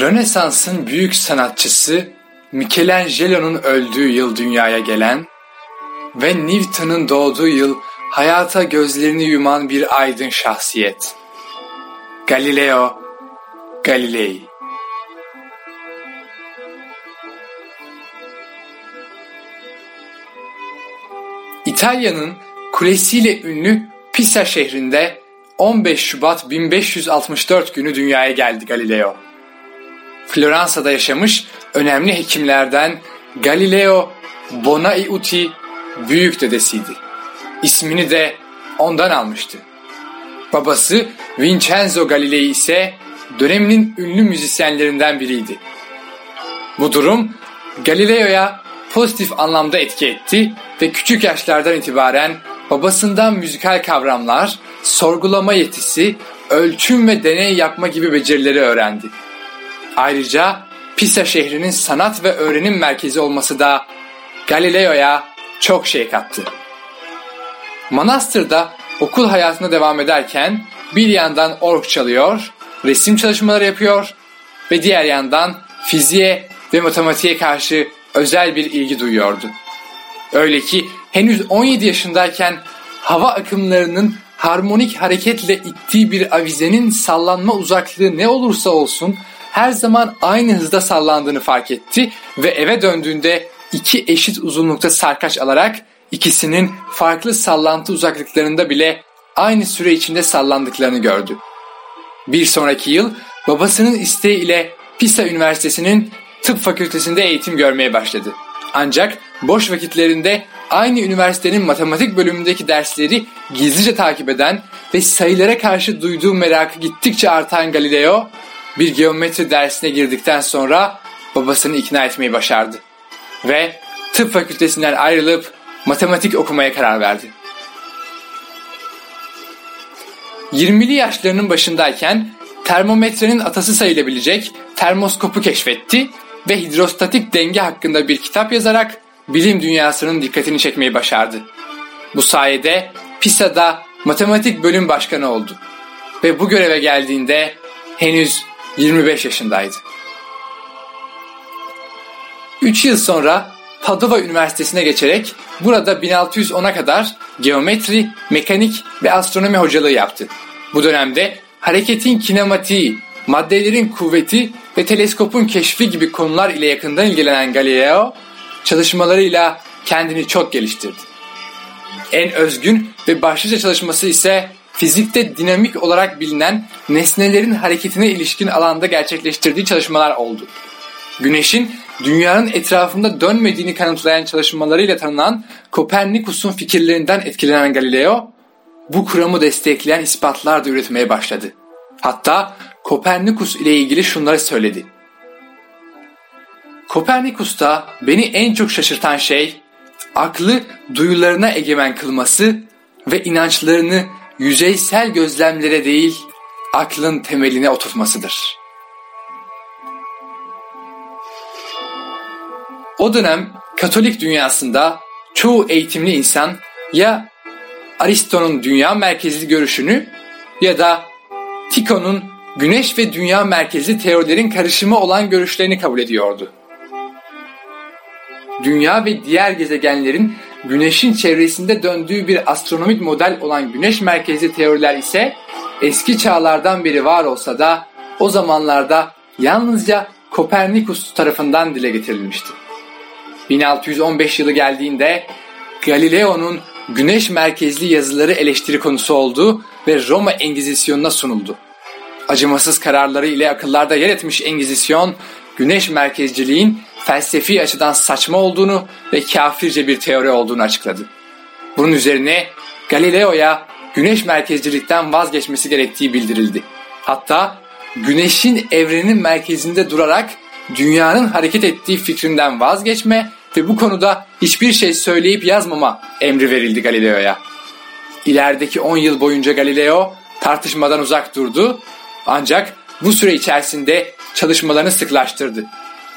Rönesans'ın büyük sanatçısı Michelangelo'nun öldüğü yıl dünyaya gelen ve Newton'un doğduğu yıl hayata gözlerini yuman bir aydın şahsiyet. Galileo Galilei İtalya'nın kulesiyle ünlü Pisa şehrinde 15 Şubat 1564 günü dünyaya geldi Galileo. Floransa'da yaşamış önemli hekimlerden Galileo Bonaiuti büyük dedesiydi. İsmini de ondan almıştı. Babası Vincenzo Galilei ise döneminin ünlü müzisyenlerinden biriydi. Bu durum Galileo'ya pozitif anlamda etki etti ve küçük yaşlardan itibaren babasından müzikal kavramlar, sorgulama yetisi, ölçüm ve deney yapma gibi becerileri öğrendi. Ayrıca Pisa şehrinin sanat ve öğrenim merkezi olması da Galileo'ya çok şey kattı. Manastır'da okul hayatına devam ederken bir yandan org çalıyor, resim çalışmaları yapıyor ve diğer yandan fiziğe ve matematiğe karşı özel bir ilgi duyuyordu. Öyle ki henüz 17 yaşındayken hava akımlarının harmonik hareketle ittiği bir avizenin sallanma uzaklığı ne olursa olsun her zaman aynı hızda sallandığını fark etti ve eve döndüğünde iki eşit uzunlukta sarkaç alarak ikisinin farklı sallantı uzaklıklarında bile aynı süre içinde sallandıklarını gördü. Bir sonraki yıl babasının isteği ile Pisa Üniversitesi'nin tıp fakültesinde eğitim görmeye başladı. Ancak boş vakitlerinde aynı üniversitenin matematik bölümündeki dersleri gizlice takip eden ve sayılara karşı duyduğu merakı gittikçe artan Galileo bir geometri dersine girdikten sonra babasını ikna etmeyi başardı. Ve tıp fakültesinden ayrılıp matematik okumaya karar verdi. 20'li yaşlarının başındayken termometrenin atası sayılabilecek termoskopu keşfetti ve hidrostatik denge hakkında bir kitap yazarak bilim dünyasının dikkatini çekmeyi başardı. Bu sayede PISA'da matematik bölüm başkanı oldu ve bu göreve geldiğinde henüz 25 yaşındaydı. 3 yıl sonra Padova Üniversitesi'ne geçerek burada 1610'a kadar geometri, mekanik ve astronomi hocalığı yaptı. Bu dönemde hareketin kinematiği, maddelerin kuvveti ve teleskopun keşfi gibi konular ile yakından ilgilenen Galileo, çalışmalarıyla kendini çok geliştirdi. En özgün ve başlıca çalışması ise fizikte dinamik olarak bilinen nesnelerin hareketine ilişkin alanda gerçekleştirdiği çalışmalar oldu. Güneşin dünyanın etrafında dönmediğini kanıtlayan çalışmalarıyla tanınan Kopernikus'un fikirlerinden etkilenen Galileo, bu kuramı destekleyen ispatlar da üretmeye başladı. Hatta Kopernikus ile ilgili şunları söyledi. Kopernikus'ta beni en çok şaşırtan şey aklı duyularına egemen kılması ve inançlarını yüzeysel gözlemlere değil aklın temeline oturtmasıdır. O dönem Katolik dünyasında çoğu eğitimli insan ya Aristo'nun dünya merkezli görüşünü ya da Tico'nun güneş ve dünya merkezli teorilerin karışımı olan görüşlerini kabul ediyordu. Dünya ve diğer gezegenlerin güneşin çevresinde döndüğü bir astronomik model olan güneş merkezli teoriler ise eski çağlardan beri var olsa da o zamanlarda yalnızca Kopernikus tarafından dile getirilmişti. 1615 yılı geldiğinde Galileo'nun güneş merkezli yazıları eleştiri konusu oldu ve Roma Engizisyonuna sunuldu. Acımasız kararları ile akıllarda yer etmiş Engizisyon, güneş merkezciliğin felsefi açıdan saçma olduğunu ve kafirce bir teori olduğunu açıkladı. Bunun üzerine Galileo'ya güneş merkezcilikten vazgeçmesi gerektiği bildirildi. Hatta güneşin evrenin merkezinde durarak dünyanın hareket ettiği fikrinden vazgeçme ve bu konuda hiçbir şey söyleyip yazmama emri verildi Galileo'ya. İlerideki 10 yıl boyunca Galileo tartışmadan uzak durdu ancak bu süre içerisinde çalışmalarını sıklaştırdı.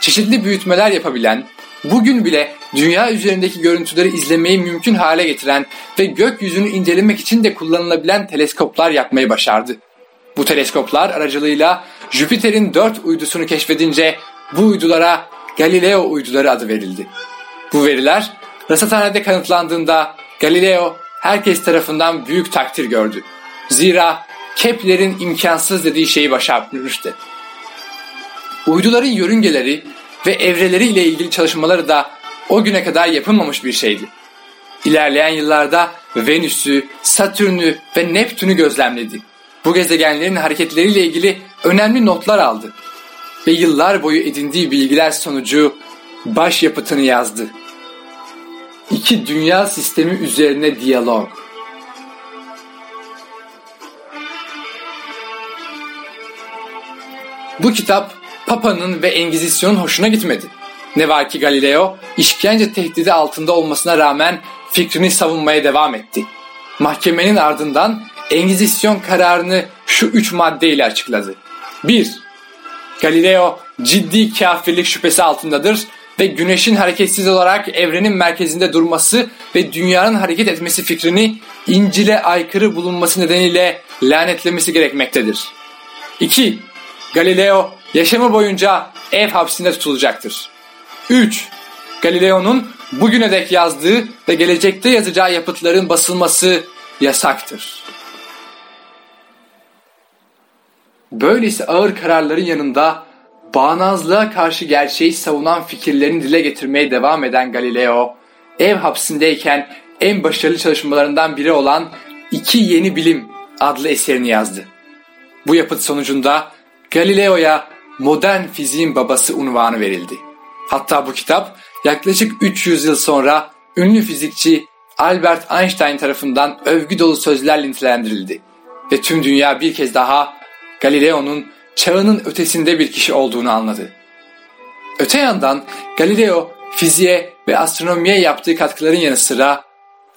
Çeşitli büyütmeler yapabilen, bugün bile dünya üzerindeki görüntüleri izlemeyi mümkün hale getiren ve gökyüzünü incelemek için de kullanılabilen teleskoplar yapmayı başardı. Bu teleskoplar aracılığıyla Jüpiter'in dört uydusunu keşfedince bu uydulara Galileo uyduları adı verildi. Bu veriler rasathanede kanıtlandığında Galileo herkes tarafından büyük takdir gördü. Zira Kepler'in imkansız dediği şeyi başarmıştı. Uyduların yörüngeleri ve evreleri ile ilgili çalışmaları da o güne kadar yapılmamış bir şeydi. İlerleyen yıllarda Venüs'ü, Satürn'ü ve Neptün'ü gözlemledi. Bu gezegenlerin hareketleriyle ilgili önemli notlar aldı. Ve yıllar boyu edindiği bilgiler sonucu baş yapıtını yazdı. İki dünya sistemi üzerine diyalog. Bu kitap Papa'nın ve Engizisyon'un hoşuna gitmedi. Ne var ki Galileo işkence tehdidi altında olmasına rağmen fikrini savunmaya devam etti. Mahkemenin ardından Engizisyon kararını şu üç maddeyle açıkladı. 1. Galileo ciddi kafirlik şüphesi altındadır ve güneşin hareketsiz olarak evrenin merkezinde durması ve dünyanın hareket etmesi fikrini İncil'e aykırı bulunması nedeniyle lanetlemesi gerekmektedir. 2. Galileo yaşamı boyunca ev hapsinde tutulacaktır. 3. Galileo'nun bugüne dek yazdığı ve gelecekte yazacağı yapıtların basılması yasaktır. Böylesi ağır kararların yanında bağnazlığa karşı gerçeği savunan fikirlerini dile getirmeye devam eden Galileo, ev hapsindeyken en başarılı çalışmalarından biri olan İki Yeni Bilim adlı eserini yazdı. Bu yapıt sonucunda Galileo'ya modern fiziğin babası unvanı verildi. Hatta bu kitap yaklaşık 300 yıl sonra ünlü fizikçi Albert Einstein tarafından övgü dolu sözlerle nitelendirildi. Ve tüm dünya bir kez daha Galileo'nun çağının ötesinde bir kişi olduğunu anladı. Öte yandan Galileo fiziğe ve astronomiye yaptığı katkıların yanı sıra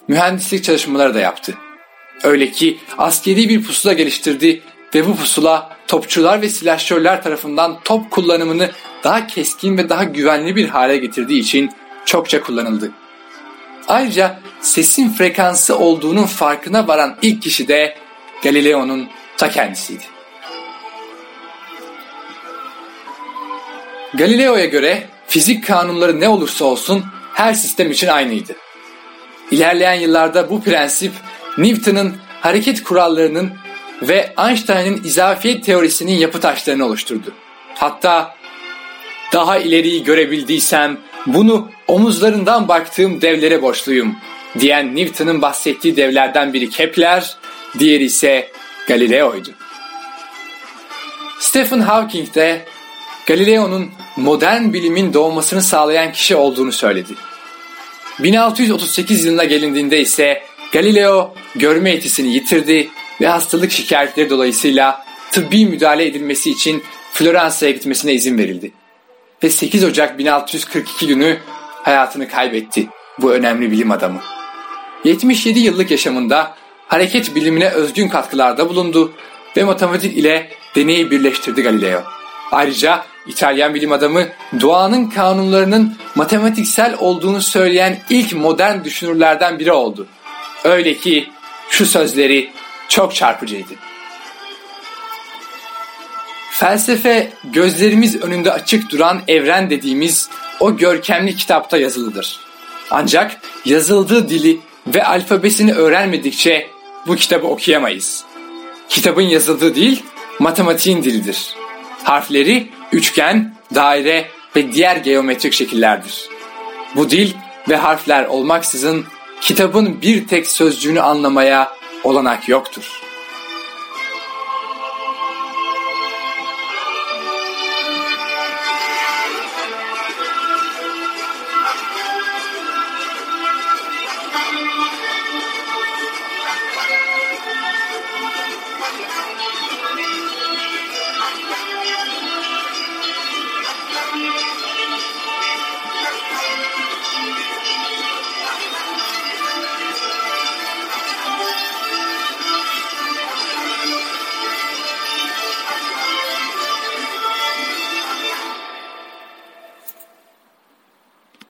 mühendislik çalışmaları da yaptı. Öyle ki askeri bir pusula geliştirdi ve bu pusula topçular ve silahşörler tarafından top kullanımını daha keskin ve daha güvenli bir hale getirdiği için çokça kullanıldı. Ayrıca sesin frekansı olduğunun farkına varan ilk kişi de Galileo'nun ta kendisiydi. Galileo'ya göre fizik kanunları ne olursa olsun her sistem için aynıydı. İlerleyen yıllarda bu prensip Newton'ın hareket kurallarının ve Einstein'ın izafiyet teorisinin yapı taşlarını oluşturdu. Hatta daha ileriyi görebildiysem bunu omuzlarından baktığım devlere borçluyum diyen Newton'un bahsettiği devlerden biri Kepler, diğeri ise Galileo'ydu. Stephen Hawking de Galileo'nun modern bilimin doğmasını sağlayan kişi olduğunu söyledi. 1638 yılına gelindiğinde ise Galileo görme yetisini yitirdi ve hastalık şikayetleri dolayısıyla tıbbi müdahale edilmesi için Floransa'ya gitmesine izin verildi. Ve 8 Ocak 1642 günü hayatını kaybetti bu önemli bilim adamı. 77 yıllık yaşamında hareket bilimine özgün katkılarda bulundu ve matematik ile deneyi birleştirdi Galileo. Ayrıca İtalyan bilim adamı doğanın kanunlarının matematiksel olduğunu söyleyen ilk modern düşünürlerden biri oldu. Öyle ki şu sözleri çok çarpıcıydı. Felsefe gözlerimiz önünde açık duran evren dediğimiz o görkemli kitapta yazılıdır. Ancak yazıldığı dili ve alfabesini öğrenmedikçe bu kitabı okuyamayız. Kitabın yazıldığı dil matematiğin dilidir. Harfleri üçgen, daire ve diğer geometrik şekillerdir. Bu dil ve harfler olmaksızın kitabın bir tek sözcüğünü anlamaya olanak yoktur.